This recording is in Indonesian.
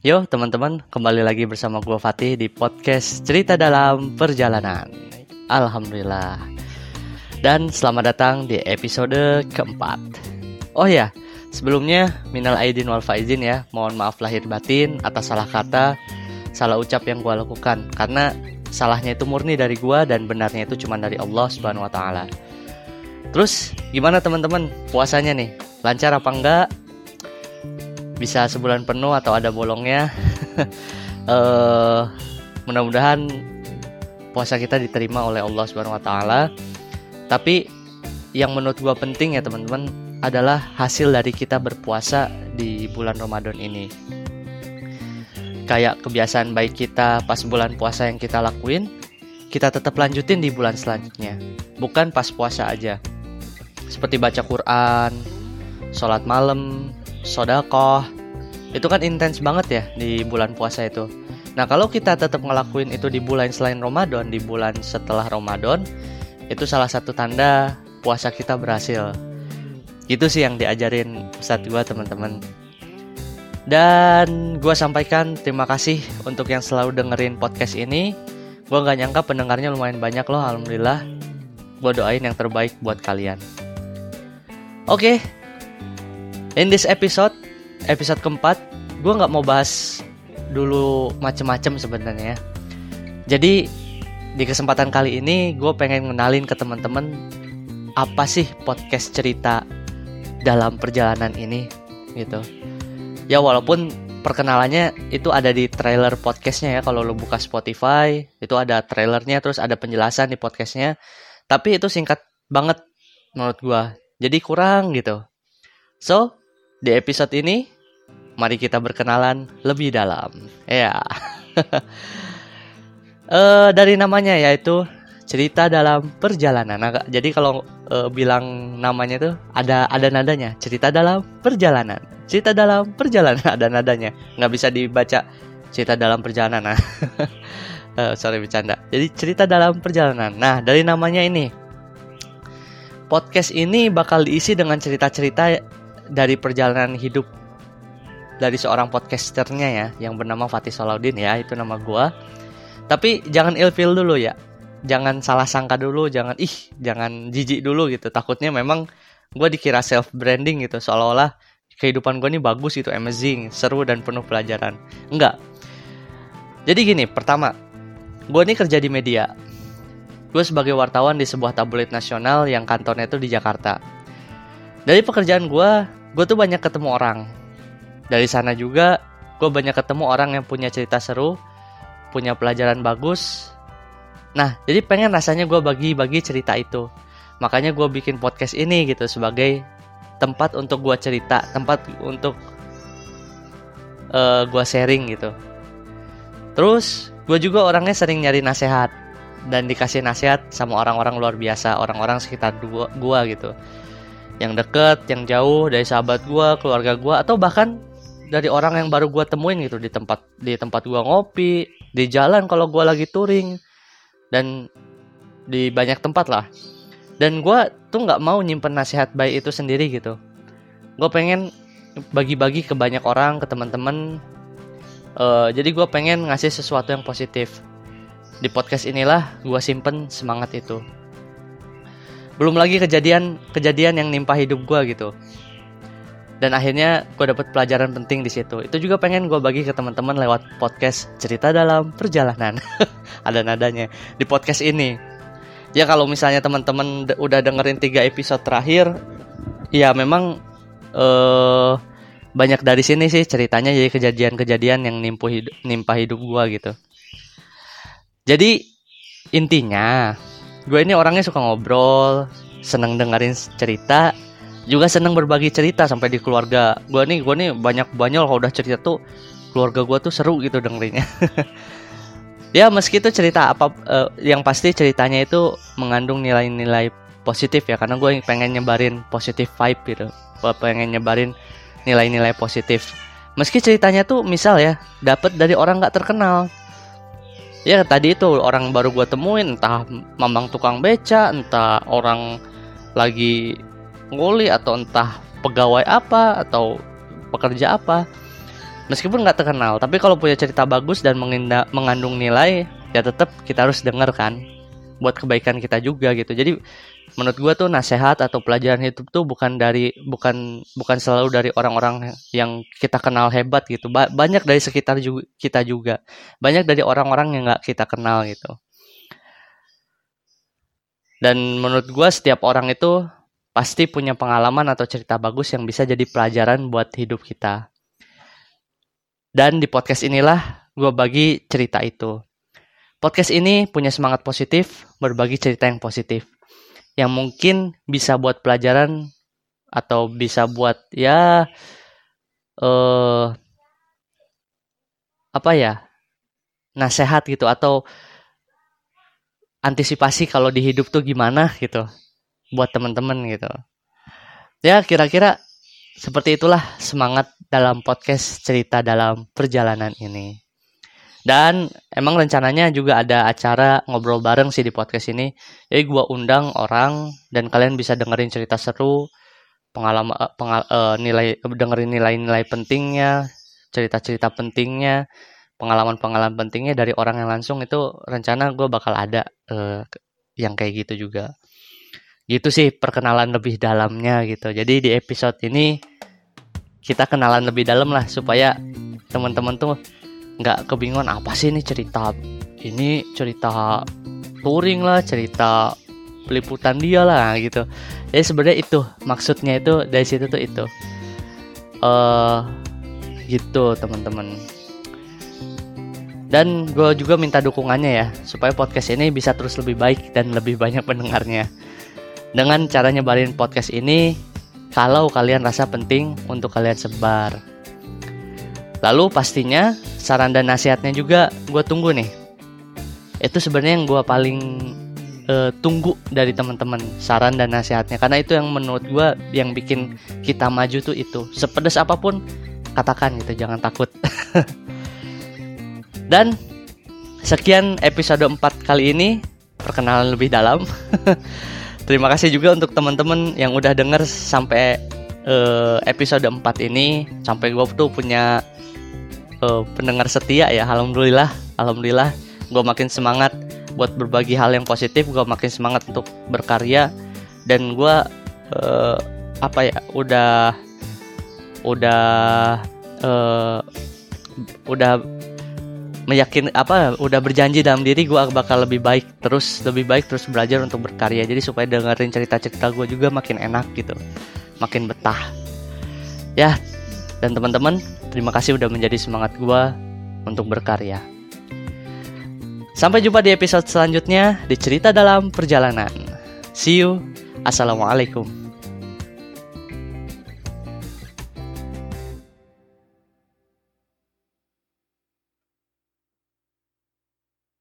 Yo teman-teman, kembali lagi bersama gue Fatih di podcast Cerita Dalam Perjalanan. Alhamdulillah. Dan selamat datang di episode keempat. Oh ya, sebelumnya minal aidin wal faizin ya. Mohon maaf lahir batin atas salah kata, salah ucap yang gue lakukan. Karena salahnya itu murni dari gue dan benarnya itu cuma dari Allah Subhanahu Wa Taala. Terus gimana teman-teman puasanya nih? Lancar apa enggak? Bisa sebulan penuh atau ada bolongnya. Uh, mudah-mudahan puasa kita diterima oleh Allah Subhanahu wa taala. Tapi yang menurut gua penting ya teman-teman adalah hasil dari kita berpuasa di bulan Ramadan ini. Kayak kebiasaan baik kita pas bulan puasa yang kita lakuin kita tetap lanjutin di bulan selanjutnya. Bukan pas puasa aja. Seperti baca Quran sholat malam sodakoh. Itu kan intens banget ya di bulan puasa itu. Nah kalau kita tetap ngelakuin itu di bulan selain Ramadan di bulan setelah Ramadan itu salah satu tanda puasa kita berhasil. Itu sih yang diajarin saat gue teman-teman. Dan gue sampaikan terima kasih untuk yang selalu dengerin podcast ini. Gue gak nyangka pendengarnya lumayan banyak loh alhamdulillah. Gue doain yang terbaik buat kalian. Oke okay, In this episode, episode keempat, gue nggak mau bahas dulu macem-macem sebenarnya. Jadi di kesempatan kali ini gue pengen ngenalin ke teman-teman apa sih podcast cerita dalam perjalanan ini gitu. Ya walaupun perkenalannya itu ada di trailer podcastnya ya kalau lo buka Spotify itu ada trailernya terus ada penjelasan di podcastnya tapi itu singkat banget menurut gue jadi kurang gitu so di episode ini, mari kita berkenalan lebih dalam. Ya. uh, dari namanya yaitu cerita dalam perjalanan. Nah, jadi kalau uh, bilang namanya tuh ada ada nadanya. Cerita dalam perjalanan. Cerita dalam perjalanan ada nadanya. Nggak bisa dibaca cerita dalam perjalanan. Nah. uh, sorry bercanda. Jadi cerita dalam perjalanan. Nah, dari namanya ini podcast ini bakal diisi dengan cerita-cerita dari perjalanan hidup dari seorang podcasternya ya yang bernama Fatih Salaudin ya itu nama gua. Tapi jangan ilfil dulu ya. Jangan salah sangka dulu jangan ih jangan jijik dulu gitu. Takutnya memang gue dikira self branding gitu seolah-olah kehidupan gue ini bagus itu amazing seru dan penuh pelajaran. Enggak. Jadi gini pertama gue ini kerja di media. Gue sebagai wartawan di sebuah tabloid nasional yang kantornya itu di Jakarta. Dari pekerjaan gue gue tuh banyak ketemu orang. Dari sana juga gue banyak ketemu orang yang punya cerita seru punya pelajaran bagus. Nah jadi pengen rasanya gue bagi-bagi cerita itu. Makanya gue bikin podcast ini gitu sebagai tempat untuk gue cerita tempat untuk uh, eh, gue sharing gitu. Terus gue juga orangnya sering nyari nasihat dan dikasih nasihat sama orang-orang luar biasa orang-orang sekitar gue gitu yang deket, yang jauh dari sahabat gue, keluarga gue, atau bahkan dari orang yang baru gue temuin gitu di tempat di tempat gue ngopi, di jalan kalau gue lagi touring, dan di banyak tempat lah. Dan gue tuh nggak mau nyimpen nasihat baik itu sendiri gitu. Gue pengen bagi-bagi ke banyak orang, ke teman-teman. Uh, jadi gue pengen ngasih sesuatu yang positif. Di podcast inilah gue simpen semangat itu belum lagi kejadian-kejadian yang nimpa hidup gue gitu. Dan akhirnya gue dapet pelajaran penting di situ. Itu juga pengen gue bagi ke teman-teman lewat podcast cerita dalam perjalanan. Ada nadanya. Di podcast ini. Ya kalau misalnya teman-teman udah dengerin tiga episode terakhir ya memang uh, banyak dari sini sih ceritanya. Jadi kejadian-kejadian yang nimpu hidup, nimpa hidup gue gitu. Jadi intinya gue ini orangnya suka ngobrol seneng dengerin cerita juga seneng berbagi cerita sampai di keluarga gue nih. Gue nih banyak banyak kalau udah cerita tuh keluarga gue tuh seru gitu dengerinnya. Ya meski itu cerita apa uh, yang pasti ceritanya itu mengandung nilai-nilai positif ya karena gue pengen nyebarin positif vibe gitu. Gue pengen nyebarin nilai-nilai positif. Meski ceritanya tuh misal ya dapat dari orang nggak terkenal ya tadi itu orang baru gue temuin entah mamang tukang beca entah orang lagi nguli atau entah pegawai apa atau pekerja apa. Meskipun nggak terkenal tapi kalau punya cerita bagus dan mengandung nilai ya tetap kita harus denger kan buat kebaikan kita juga gitu. Jadi menurut gue tuh nasihat atau pelajaran hidup tuh bukan dari bukan bukan selalu dari orang-orang yang kita kenal hebat gitu ba banyak dari sekitar juga, kita juga banyak dari orang-orang yang nggak kita kenal gitu dan menurut gue setiap orang itu pasti punya pengalaman atau cerita bagus yang bisa jadi pelajaran buat hidup kita dan di podcast inilah gue bagi cerita itu. Podcast ini punya semangat positif, berbagi cerita yang positif. Yang mungkin bisa buat pelajaran atau bisa buat ya eh apa ya? nasehat gitu atau antisipasi kalau di hidup tuh gimana gitu buat temen-temen gitu. Ya kira-kira seperti itulah semangat dalam podcast cerita dalam perjalanan ini. Dan emang rencananya juga ada acara ngobrol bareng sih di podcast ini. Jadi gua undang orang dan kalian bisa dengerin cerita seru, pengalaman uh, pengal, uh, nilai dengerin nilai-nilai pentingnya, cerita-cerita pentingnya, pengalaman-pengalaman pentingnya dari orang yang langsung itu rencana gue bakal ada uh, yang kayak gitu juga. Gitu sih perkenalan lebih dalamnya gitu. Jadi di episode ini kita kenalan lebih dalam lah supaya teman-teman tuh nggak kebingungan apa sih ini cerita? Ini cerita touring lah cerita peliputan dia lah gitu. Jadi sebenarnya itu maksudnya itu dari situ tuh itu. Uh, gitu teman-teman. Dan gue juga minta dukungannya ya supaya podcast ini bisa terus lebih baik dan lebih banyak pendengarnya. Dengan cara nyebarin podcast ini kalau kalian rasa penting untuk kalian sebar. Lalu pastinya saran dan nasihatnya juga gue tunggu nih. Itu sebenarnya yang gue paling uh, tunggu dari teman-teman saran dan nasihatnya karena itu yang menurut gue yang bikin kita maju tuh itu sepedas apa pun katakan gitu jangan takut. dan sekian episode 4 kali ini perkenalan lebih dalam. Terima kasih juga untuk teman-teman yang udah denger sampai uh, episode 4 ini. Sampai gue tuh punya uh, pendengar setia ya. Alhamdulillah, alhamdulillah gue makin semangat buat berbagi hal yang positif. Gue makin semangat untuk berkarya dan gue uh, apa ya udah udah uh, udah meyakin apa udah berjanji dalam diri gue bakal lebih baik terus lebih baik terus belajar untuk berkarya jadi supaya dengerin cerita-cerita gue juga makin enak gitu makin betah ya dan teman-teman terima kasih udah menjadi semangat gue untuk berkarya. Sampai jumpa di episode selanjutnya di cerita dalam perjalanan. See you. Assalamualaikum